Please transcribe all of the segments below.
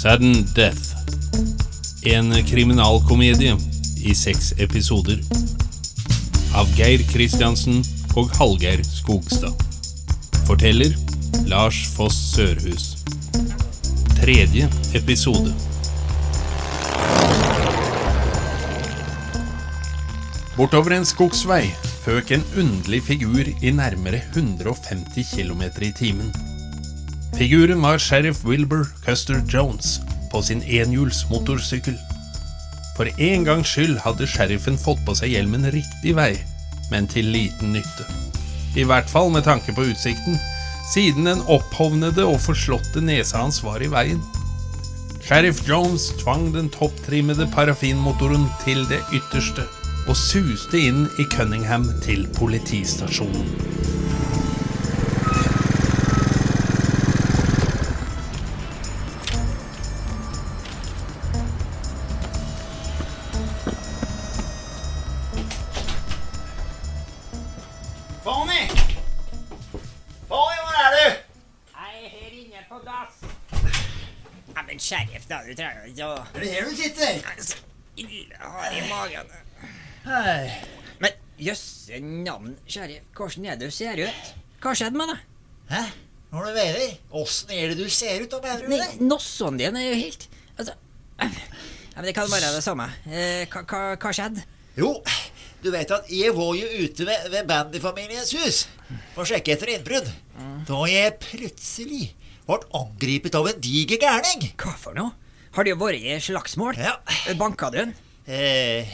Sudden Death. En kriminalkomedie i seks episoder. Av Geir Kristiansen og Hallgeir Skogstad. Forteller Lars Foss Sørhus. Tredje episode. Bortover en skogsvei føk en underlig figur i nærmere 150 km i timen. Figuren var sheriff Wilbur Custer Jones på sin enhjuls motorsykkel. For en gangs skyld hadde sheriffen fått på seg hjelmen riktig vei, men til liten nytte. I hvert fall med tanke på utsikten, siden den opphovnede og forslåtte nesa hans var i veien. Sheriff Jones tvang den topptrimmede parafinmotoren til det ytterste og suste inn i Cunningham til politistasjonen. Sheriff, da. Du trenger ikke å Er det her du sitter? Er så ille har i magen. Hei. Men jøsse navn, sheriff. Hvordan er det du ser ut? Hva skjedde med deg? Hæ? Har du vært? Åssen er det du ser ut, da, mener du det? nossene dine er jo helt Altså ja, men Det kan være det samme. Eh, hva, hva, hva skjedde? Jo, du vet at jeg var jo ute ved, ved bandyfamiliens hus for å sjekke etter innbrudd. Da jeg plutselig ble angrepet av en diger gærning. Hva for noe? Har det vært i slagsmål? Ja. Banka du den? Eh,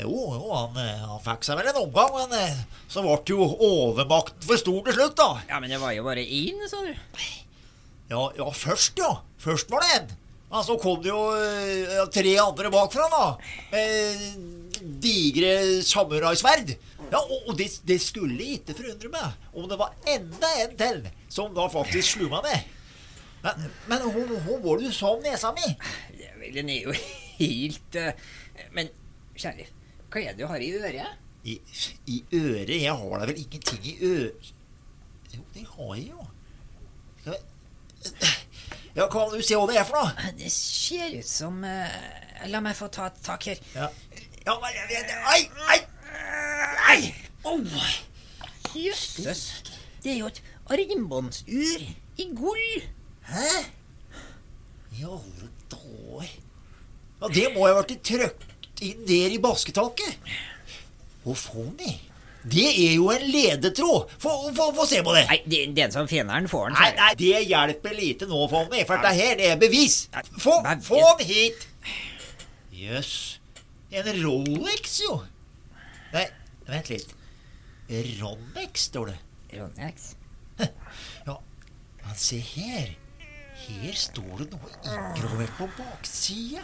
jo, jo, han, eh, han fikk seg vel en omgang, men eh, så ble jo overmakten for stor til slutt, da. Ja, men det var jo bare én, sa du. Ja, ja, først, ja. Først var det en. Men så kom det jo eh, tre andre bakfra, da. Digre samuraisverd. Ja, og, og det, det skulle ikke forundre meg om det var enda en til som da faktisk slo meg ned. Men, men hun var du så om nesa mi. Ja, vel, Den er jo helt uh, Men kjære, hva er det du har i øret? I, I øret? Jeg har da vel ingenting i øret Jo, det har jeg jo. Ja, Hva kan du se hva det er for noe? Det ser ut som uh, La meg få ta tak her. Ja, ja men jeg vet Ai, ai! Nei! Oh. Jøsses. Det er jo et armbåndsur i gull. Hæ? I alle dager. Ja, det må ha vært trøkt inn der i basketaket. Hvor får vi? Det er jo en ledetråd. Få, få, få se på det. Nei, det, den som finner den, får den. Nei, nei, det hjelper lite nå, Fonny, for dette her det er bevis. Få, få den hit. Jøss. En Rolex, jo. Nei, vent litt. Rolex, står det. Rolex. Ja, men se her. Her står det noe inngravert på baksida.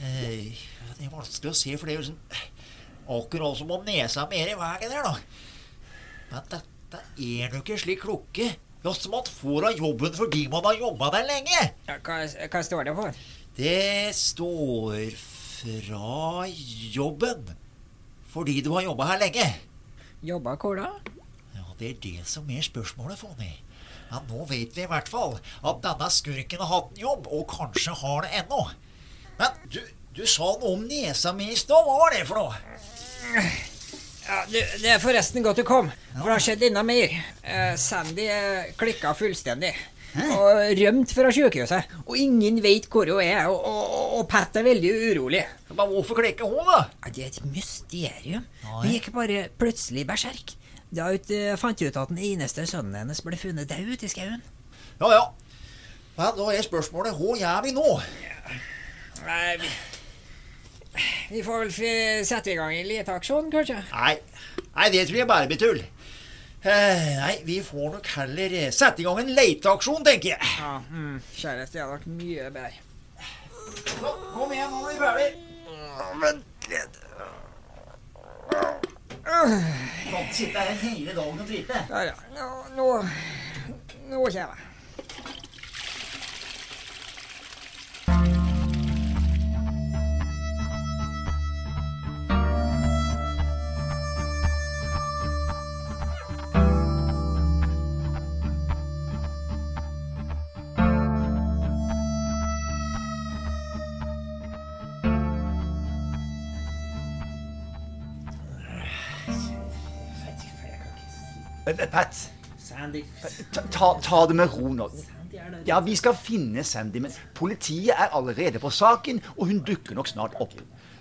Eh, det er vanskelig å se, for det er jo liksom Akkurat som om nesa mi er i veien her, da. Men dette er nå ikke slik klokke. Ja, som man får av jobben fordi man har jobba der lenge. Ja, hva, hva står det for? Det står fra jobben. Fordi du har jobba her lenge. Jobba hvor da? Ja, det er det som er spørsmålet, Fonny. Ja, nå vet vi i hvert fall at denne skurken har hatt en jobb, og kanskje har det ennå. Men du, du sa noe om nesa mi i stad. Hva var det for noe? Ja, du, Det er forresten godt du kom, for det har skjedd enda mer. Eh, Sandy eh, klikka fullstendig. Og rømt fra sykehuset. Og ingen vet hvor hun er. Og, og, og Pat er veldig urolig. Men hvorfor klikker hun, da? Ja, det er et mysterium. Hun gikk bare plutselig berserk. Da eh, fant hun ut at den eneste sønnen hennes ble funnet død ute i skauen. Ja, ja. Men da er spørsmålet hva gjør vi nå? Nei, vi, vi får vel sette i gang en leteaksjon, kanskje? Nei, nei, det tror jeg bare blir tull. Eh, nei, vi får nok heller eh, sette i gang en leteaksjon, tenker jeg. Ja, mm, kjæreste, hadde vært mye bedre. Så, kom igjen, nå er vi ferdig. Vent litt. Kan sitte her hele dagen og drite. Der, ja. Nå, nå, nå kommer jeg. Pat, Sandy. ta, ta, det med ro nå. Ja, vi skal finne Sandy, men politiet er allerede på saken, og hun dukker nok snart opp.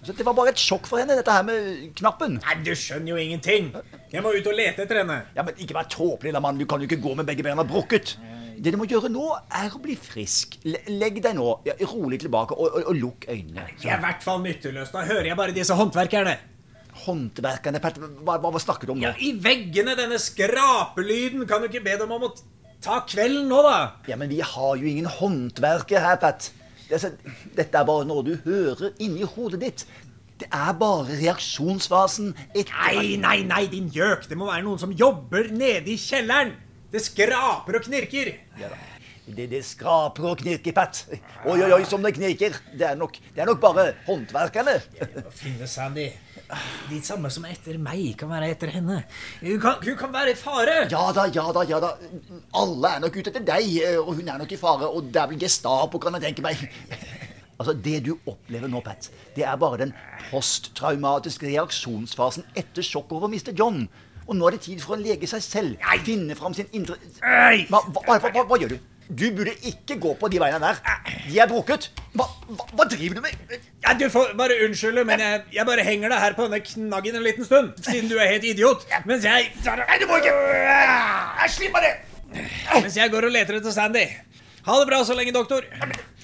Så Det var bare et sjokk for henne, dette her med knappen. Nei, du skjønner jo ingenting. Jeg må ut og lete etter henne. Ja, men Ikke vær tåpelig, da, mann. Du kan jo ikke gå med begge beina brukket. Det du må gjøre nå, er å bli frisk. Legg deg nå ja, rolig tilbake og, og, og lukk øynene. Jeg er i hvert fall nytteløs. Da hører jeg bare disse håndverkerne. Håndverkerne, hva, hva, snakker du om nå? Ja, I veggene, denne skrapelyden. Kan du ikke be dem om å ta kvelden nå, da? Ja, men vi har jo ingen håndverker her, Pat. Dette, dette er bare noe du hører inni hodet ditt. Det er bare reaksjonsfasen etter Nei, nei, nei, din gjøk. Det må være noen som jobber nede i kjelleren. Det skraper og knirker. Ja, da. Det, det skraper og knirker, Pat. Oi, oi, oi, som det knirker. Det er nok, det er nok bare håndverkerne. Ja, finne Sandy. De samme som er etter meg, kan være etter henne. Hun kan, hun kan være i fare. Ja da, ja da, ja da. Alle er nok ute etter deg, og hun er nok i fare. Og det er vel Gestapo, kan jeg tenke meg. Altså, Det du opplever nå, Pat, det er bare den posttraumatiske reaksjonsfasen etter sjokket over miste John. Og nå er det tid for å lege seg selv. Finne fram sin indre hva, hva, hva, hva gjør du? Du burde ikke gå på de veiene der. De er brukket. Hva, hva, hva driver du med? Ja, du får bare unnskylde, men jeg, jeg bare henger deg her på denne knaggen en liten stund. Siden du er helt idiot. Mens jeg Nei, du må ikke Jeg slipper det! Mens jeg går og leter etter Sandy. Ha det bra så lenge, doktor.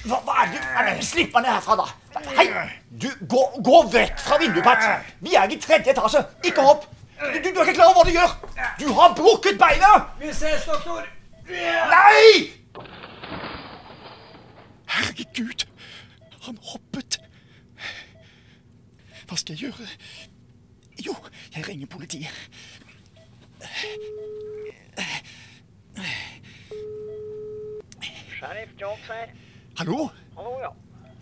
Hva, hva er det du er det? Slipp meg ned herfra, da. Hei! Du, gå, gå vekk fra vinduet, Pat. Vi er i tredje etasje. Ikke hopp. Du, du, du er ikke klar over hva du gjør. Du har brukket beina. Vi ses, doktor. Nei! Herregud, han hoppet. Hva skal jeg gjøre? Jo, jeg ringer politiet. Sheriff Jones her. Hallo? Hallo, ja.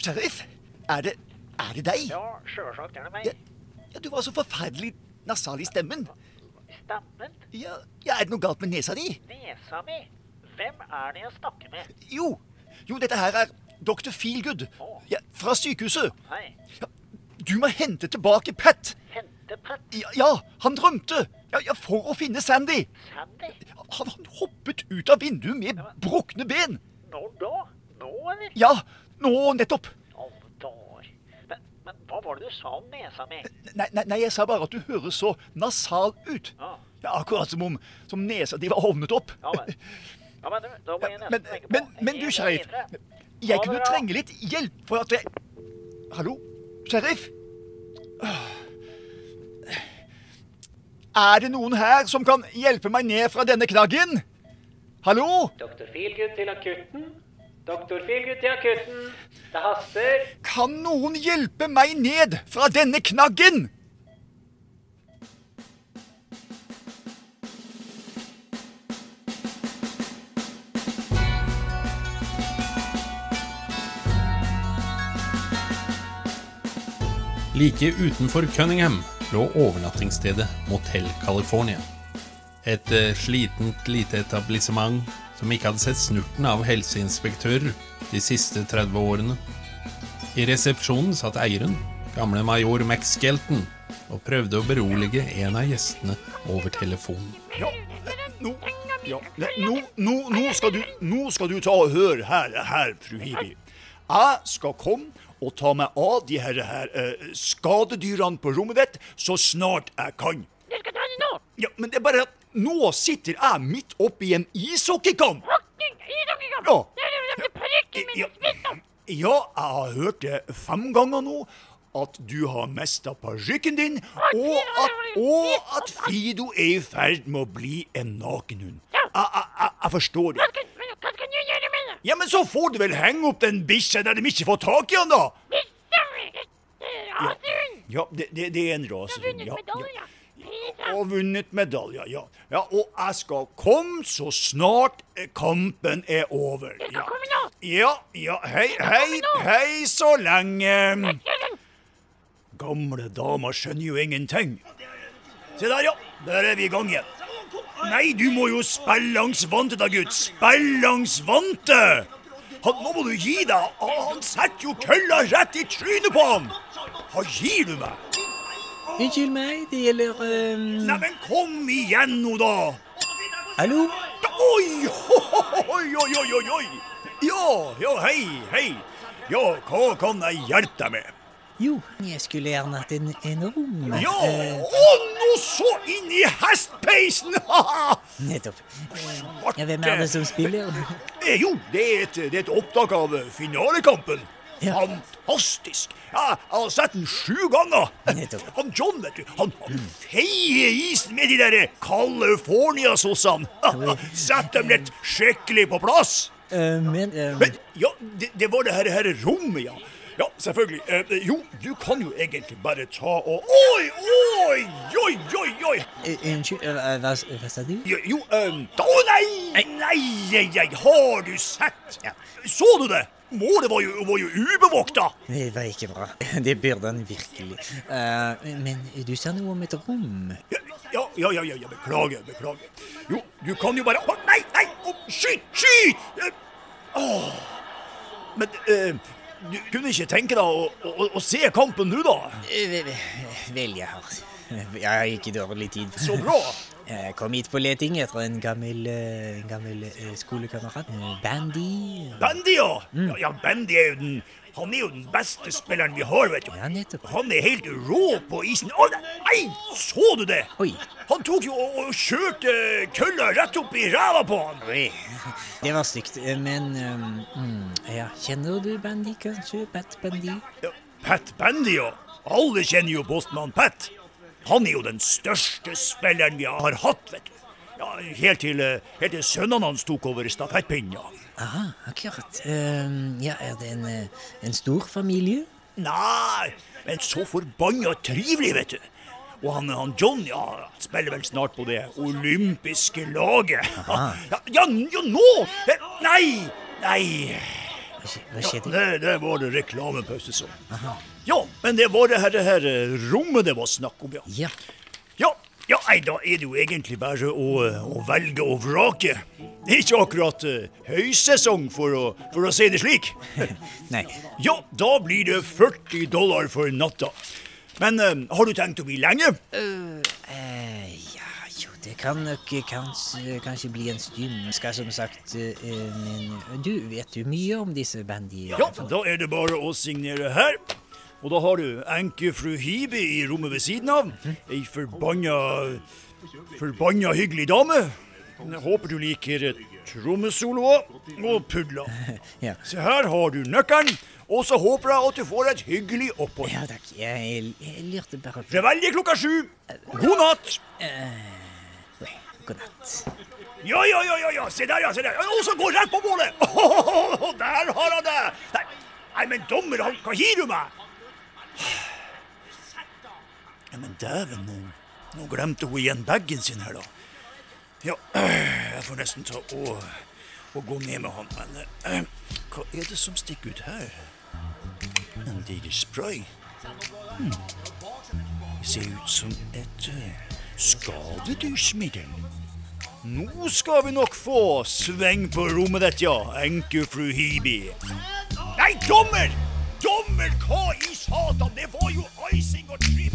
Sheriff? Er det, er det deg? Ja, sjølsagt er det meg. Ja, ja, du var så forferdelig nasal i stemmen. Stemmen? Ja, ja, Er det noe galt med nesa di? Nesa mi? Hvem er det jeg snakker med? Jo, jo, dette her er Dr. Feelgood. Ja, fra sykehuset. Ja, du må hente tilbake Pat. Hente Pat Ja, ja han drømte. Ja, For å finne Sandy. Sandy? Han, han hoppet ut av vinduet med brukne ben. Når da? Nå, eller? Ja, nå nettopp. Men, men hva var det du sa om nesa mi? Nei, nei, nei, jeg sa bare at du høres så nasal ut. Ja. Akkurat som om som nesa di var hovnet opp. Ja vel. Ja, men du, da må jeg nesten Men, tenke på men, men du, sheriff. Jeg kunne trenge litt hjelp for at jeg Hallo? Sheriff? Er det noen her som kan hjelpe meg ned fra denne knaggen? Hallo? Doktor Feelgood til akutten. Doktor Feelgood til akutten. Det haster. Kan noen hjelpe meg ned fra denne knaggen? Like utenfor Cunningham lå overnattingsstedet Motell California. Et eh, slitent lite etablissement som ikke hadde sett snurten av helseinspektører de siste 30 årene. I resepsjonen satt eieren, gamle major Max Skelton, og prøvde å berolige en av gjestene over telefonen. Ja, nå, ja, nå, nå, nå, skal du, skal du ta og høre her, her, fru Hibi. Jeg skal komme og ta meg av de her, her eh, skadedyrene på rommet ditt så snart jeg kan. Du skal ta det nå! Ja, men det er bare at nå sitter jeg midt oppi en ishockeykamp. Ja. Ja, ja, jeg har hørt det fem ganger nå. At du har mista parykken din, og at, og at Fido er i ferd med å bli en nakenhund. Jeg, jeg, jeg, jeg forstår det. Hva skal jeg gjøre med det? Ja, men så får du vel henge opp den bikkja der de ikke får tak i han, da. Rasehund! Ja, det, det, det er en rasehund. Ja, ja. Og vunnet medalje, ja. ja. Og jeg skal komme så snart kampen er over. Ja, ja, ja. Hei, hei, hei så lenge. Gamle dama skjønner jo ingenting. Se der, ja. Der er vi i gang igjen. Nei, du må jo spille langs vante, da, gutt. Spill langs vante! Han, nå må du gi deg. Han setter jo kølla rett i trynet på han. Hva gir du meg? Unnskyld meg, det gjelder um... Neimen, kom igjen nå, da! Hallo? Oi, oi, oi, oi, oi. Ja, ja, hei, hei. Ja, hva kan jeg hjelpe deg med? Jo, jeg skulle gjerne hatt en, en rom. Ja, Eh, å, nå så inn i hestpeisen! nettopp. Ja, hvem er det som spiller? Eh, Jo, det er et, det er et opptak av eh, finalekampen. Ja. Fantastisk. Ja, jeg har sett den sju ganger. Nettopp. Han John, vet du, han, han feier isen med de der California-sossene. Sett dem litt skikkelig på plass. Uh, men uh, Men ja, det, det var det her, her rommet, ja. Ja, selvfølgelig. Eh, jo, du kan jo egentlig bare ta og Oi, oi, oi, oi, oi! eh, Unnskyld, eh, hva, sa du? Jo, jo um, Å nei, nei, nei, nei, har du sett? Ja. Så du det? Målet var jo, var jo ubevokta. Det var ikke bra. Det burde han virkelig. Uh, men du sa noe om et rom. Ja, ja, ja, ja, ja, beklager, beklager. Jo, du kan jo bare Nei, nei, Oh, skyt, skyt! Uh, oh. Men eh, du kunne ikke tenke deg å, å, å se kampen nå, da? Eh, ve- ve- Vel, jeg har Jeg har ikke dårlig tid. Så bra. Jeg kom hit på leting etter en gammel, eh, en gammel eh, skolekamerat. Bandy. Bandy, ja. ja. Ja, Bandy er jo den Han er jo den beste spilleren vi har, vet du. Ja, nettopp. Han er helt rå på isen. Å, nei, så du det? Oi. Han tok jo og, og kjørte kølla rett opp i ræva på han. Oi. Det var stygt. Eh, Men mm, ja, kjenner du Bandy, kanskje? Pat Bandy? Ja, Pat Bandy, ja. Alle kjenner jo postmann Pat. Han er jo den største spilleren vi har hatt, vet du. Ja, Helt til, eh, helt til sønnene hans tok over stafettpinnen. Aha, akkurat. Um, ja, er det en, en stor familie? Nei, men så forbanna trivelig, vet du. Og han, han John ja, spiller vel snart på det olympiske laget. Ja, ja, ja, nå! Eh, Nei! Nei. Hva skjedde? Ja, det, det var det reklamepause sånn. Ja, men det var det her, det her eh, rommet det var snakk om, ja. Ja. Ja, ja nei, da er det jo egentlig bare å, å velge og vrake. Det er ikke akkurat uh, høysesong, for å, for å si det slik. Nei. Ja, da blir det 40 dollar for natta. Men uh, har du tenkt å bli lenge? Eh, ja, jo, det kan nok eh, kanskje, kanskje bli en stund. Skal som sagt eh, eh, Men du, vet jo mye om disse bandy... Ja, da er det bare å signere her. Og da har du enkefru Hibe i rommet ved siden av. Ei forbanna Forbanna hyggelig dame. Jeg håper du liker trommesoloer og pudler. Ja. Se her har du nøkkelen, og så håper jeg at du får et hyggelig opphold. Ja takk, jeg, jeg lurte bare på Revelje klokka sju. God natt. Uh, God natt. Ja, ja, ja, ja, ja. se der, ja, se der. Og så gå rett på målet! der har han det! Nei, nei men dommer, han- hva gir du meg? Ja, men dæven, nå, nå glemte hun igjen bagen sin her, da. Ja, jeg får nesten ta og, og gå ned med han, men eh, hva er det som stikker ut her? En lille spray. Hmm. Det ser ut som et uh, skadedyrsmiddel. Nå skal vi nok få sveng på rommet ditt, ja, enkefru Hibi. Nei, dommer! Dommer, hva i satan? Det var jo icing og tripping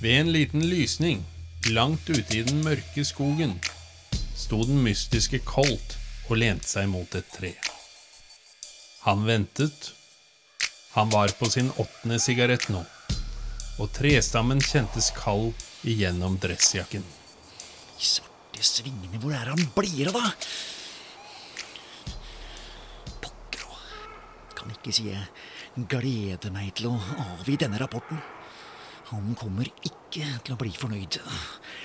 Ved en liten lysning, langt ute i den mørke skogen, sto den mystiske Colt og lente seg mot et tre. Han ventet. Han var på sin åttende sigarett nå, og trestammen kjentes kald igjennom dressjakken. De svarte svingene, hvor er han blir av, da? Pokker òg. Kan ikke si jeg gleder meg til å avgi denne rapporten. Han kommer ikke til å bli fornøyd.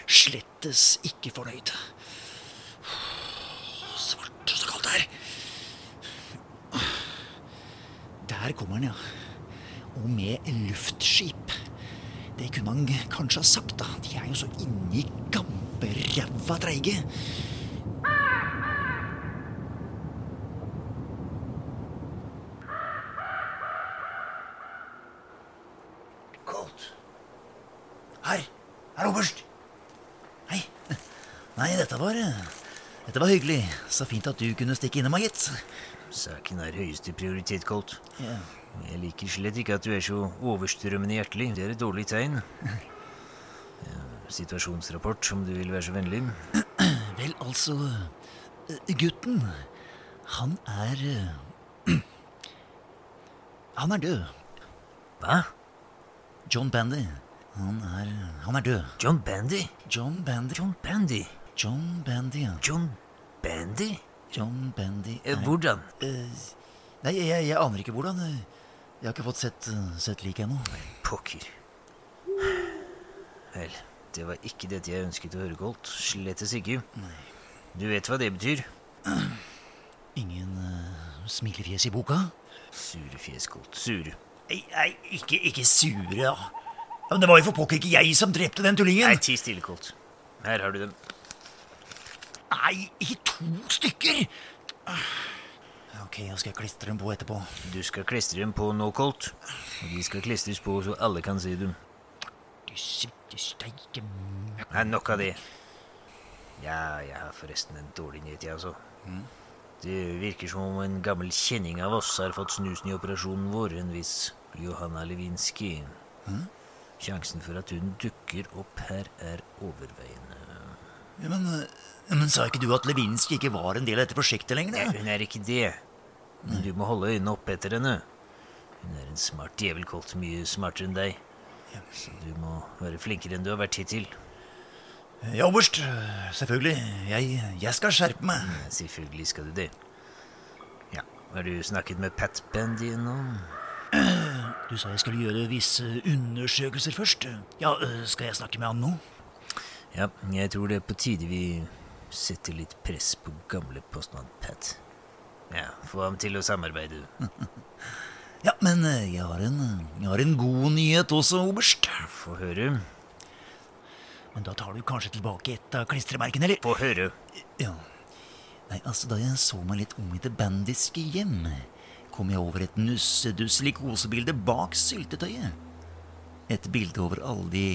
Slettes ikke fornøyd. Svart og så kaldt det er. Der kommer han, ja. Og med luftskip. Det kunne han kanskje ha sagt, da. De er jo så inni gamperæva treige. Colt. Her. Her oberst. Hei. Nei, dette var Dette var hyggelig. Så fint at du kunne stikke innom, gitt. Saken har høyeste prioritet, Colt. Ja. Jeg liker slett ikke at du er så overstrømmende hjertelig. Det er et dårlig tegn. Situasjonsrapport, om du vil være så vennlig. Vel, altså eh, Gutten, han er eh, Han er død. Hva? John Bandy. Han er, han er død. John Bandy? John Bandy. John Bandy? John Bandy, ja. John Bandy? John Bandy Eh, er- Hvordan? Eh, Nei, jeg, jeg aner ikke hvordan. Jeg har ikke fått sett, eh, sett liket ennå. Pokker. Vel, det var ikke dette jeg ønsket å høre, Colt. Slettes ikke. Du vet hva det betyr? Ingen uh, smilefjes i boka? Sure fjes, Colt. Sure. Nei, nei, ikke, ikke sure, da. Ja, men det var jo for pokker ikke jeg som drepte den tullingen. Nei, ti stille, Colt. Her har du dem. Nei, ikke to stykker! Ok, jeg skal klistre dem på etterpå. Du skal klistre dem på nå, Colt. Og de skal klistres på så alle kan se dem. Nei, nok av det. Ja, jeg har forresten en dårlig nyhet, jeg også. Det virker som om en gammel kjenning av oss har fått snusen i operasjonen vår, en viss Johanna Lewinsky. Sjansen for at hun dukker opp her, er overveiende. Ja, men, men sa ikke du at Lewinsky ikke var en del av dette prosjektet lenger? Nei, hun er ikke det. Men du må holde øynene oppe etter henne. Hun er en smart djevelkolt, Mye smartere enn deg. Så du må være flinkere enn du har vært hittil. Ja, oberst. Selvfølgelig. Jeg, jeg skal skjerpe meg. Ja, Selvfølgelig skal du det. Ja, Har du snakket med Pat Bandy ennå? Du sa jeg skulle gjøre visse undersøkelser først. Ja, øh, skal jeg snakke med han nå? Ja, jeg tror det er på tide vi setter litt press på gamle postmann Pat. Ja, få ham til å samarbeide. Ja, men øh, jeg har en, jeg har en god nyhet også, oberst. Få høre. Men da tar du kanskje tilbake et av klistremerkene, eller? Få høre. Ja. Nei, altså, da jeg så meg litt om i det bandiske hjem, kom jeg over et nussedusselig kosebilde bak syltetøyet. Et bilde over alle de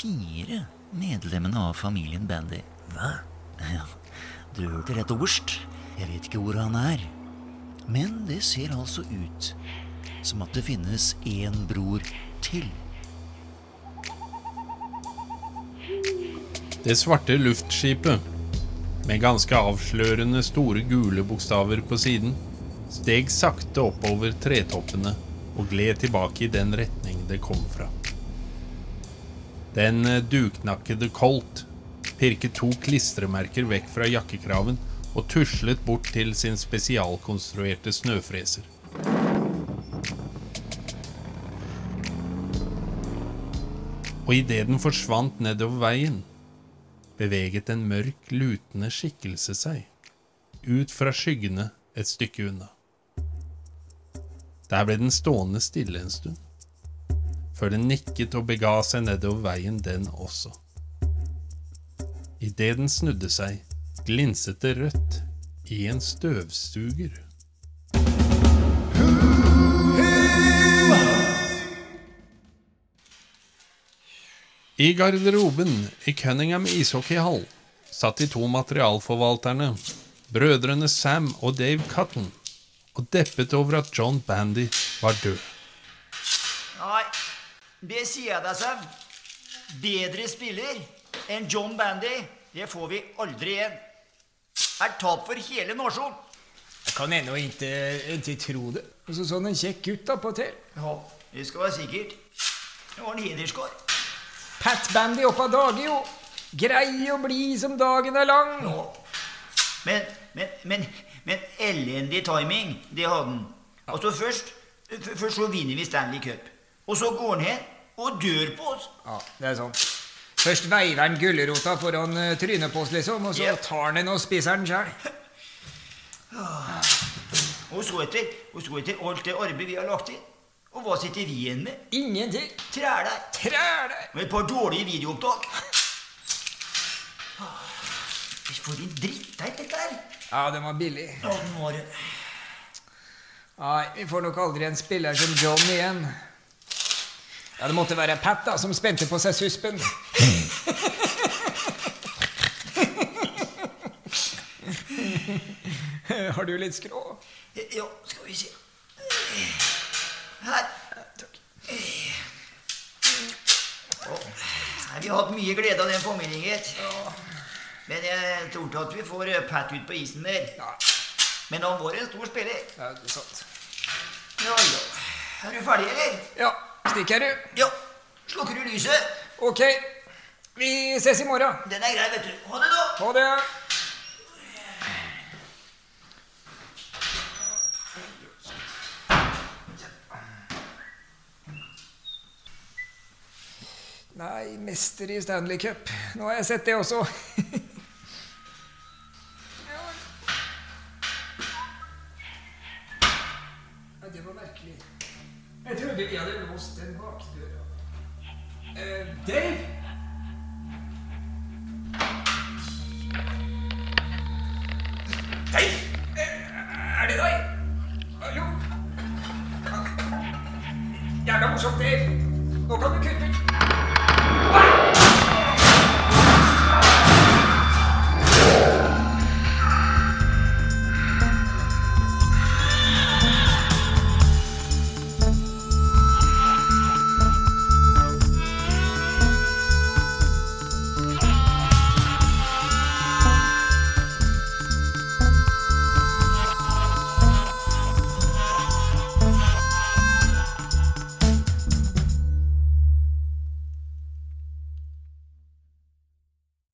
fire medlemmene av familien Bandy. Hva? Ja, du hørte rett, oberst. Jeg vet ikke hvor han er. Men det ser altså ut som at det finnes én bror til. Det svarte luftskipet, med ganske avslørende store gule bokstaver på siden, steg sakte oppover tretoppene og gled tilbake i den retning det kom fra. Den eh, duknakkede Colt pirket to klistremerker vekk fra jakkekraven og tuslet bort til sin spesialkonstruerte snøfreser. Og idet den forsvant nedover veien, beveget en mørk, lutende skikkelse seg, ut fra skyggene et stykke unna. Der ble den stående stille en stund, før den nikket og bega seg nedover veien, den også. Idet den snudde seg, glinset det rødt i en støvsuger. I garderoben i Cunningham ishockeyhall satt de to materialforvalterne, brødrene Sam og Dave Cotton, og deppet over at John Bandy var død. Nei, det sier jeg deg, Sam. Bedre spiller enn John Bandy, det får vi aldri igjen. Er tap for hele nasjonen. Jeg kan ennå ikke, ikke tro det. Og så sånn en kjekk gutt attpåtil. Ja, det skal være sikkert. Det var en hederskår. Pat Bandy opp av dage, jo. Grei og blid som dagen er lang. Ja. Men, men, men, men elendig timing, det hadde han. Altså først, først så vinner vi Stanley Cup. Og så går han hen og dør på oss. Ja, det er sånn. Først veiver han gulrota foran eh, trynet på oss, liksom, og så Ja. tar han den og spiser den sjøl. Og så etter, og så etter alt det arbeidet vi har lagt inn. Og hva sitter vi igjen med? Ingenting. Træler. Træle. Med et par dårlige videoopptak. For en dritteit dette er. Ja, den var billig. Ja, den var det. Nei, vi får nok aldri en spiller som John igjen. Ja, Det måtte være Pat da, som spente på seg suspen. Har du litt skrå? Ja, skal vi se. Her. Takk. Oh. vi har hatt mye glede av den formidlingen. gitt. Men jeg tror ikke at vi får eh, Pat ut på isen mer. Men han var en stor spiller. Ja, det er sant. Ja, ja. Er du ferdig, eller? Ja, stikker du? Ja. Slukker du lyset? Ok. Vi ses i morgen. Den er grei, vet du. Ha det, da. Ha det. Nei, mester i Stanley Cup. Nå har jeg sett det også. Jævla morsomt, Dave. Nå kan du kutte ut.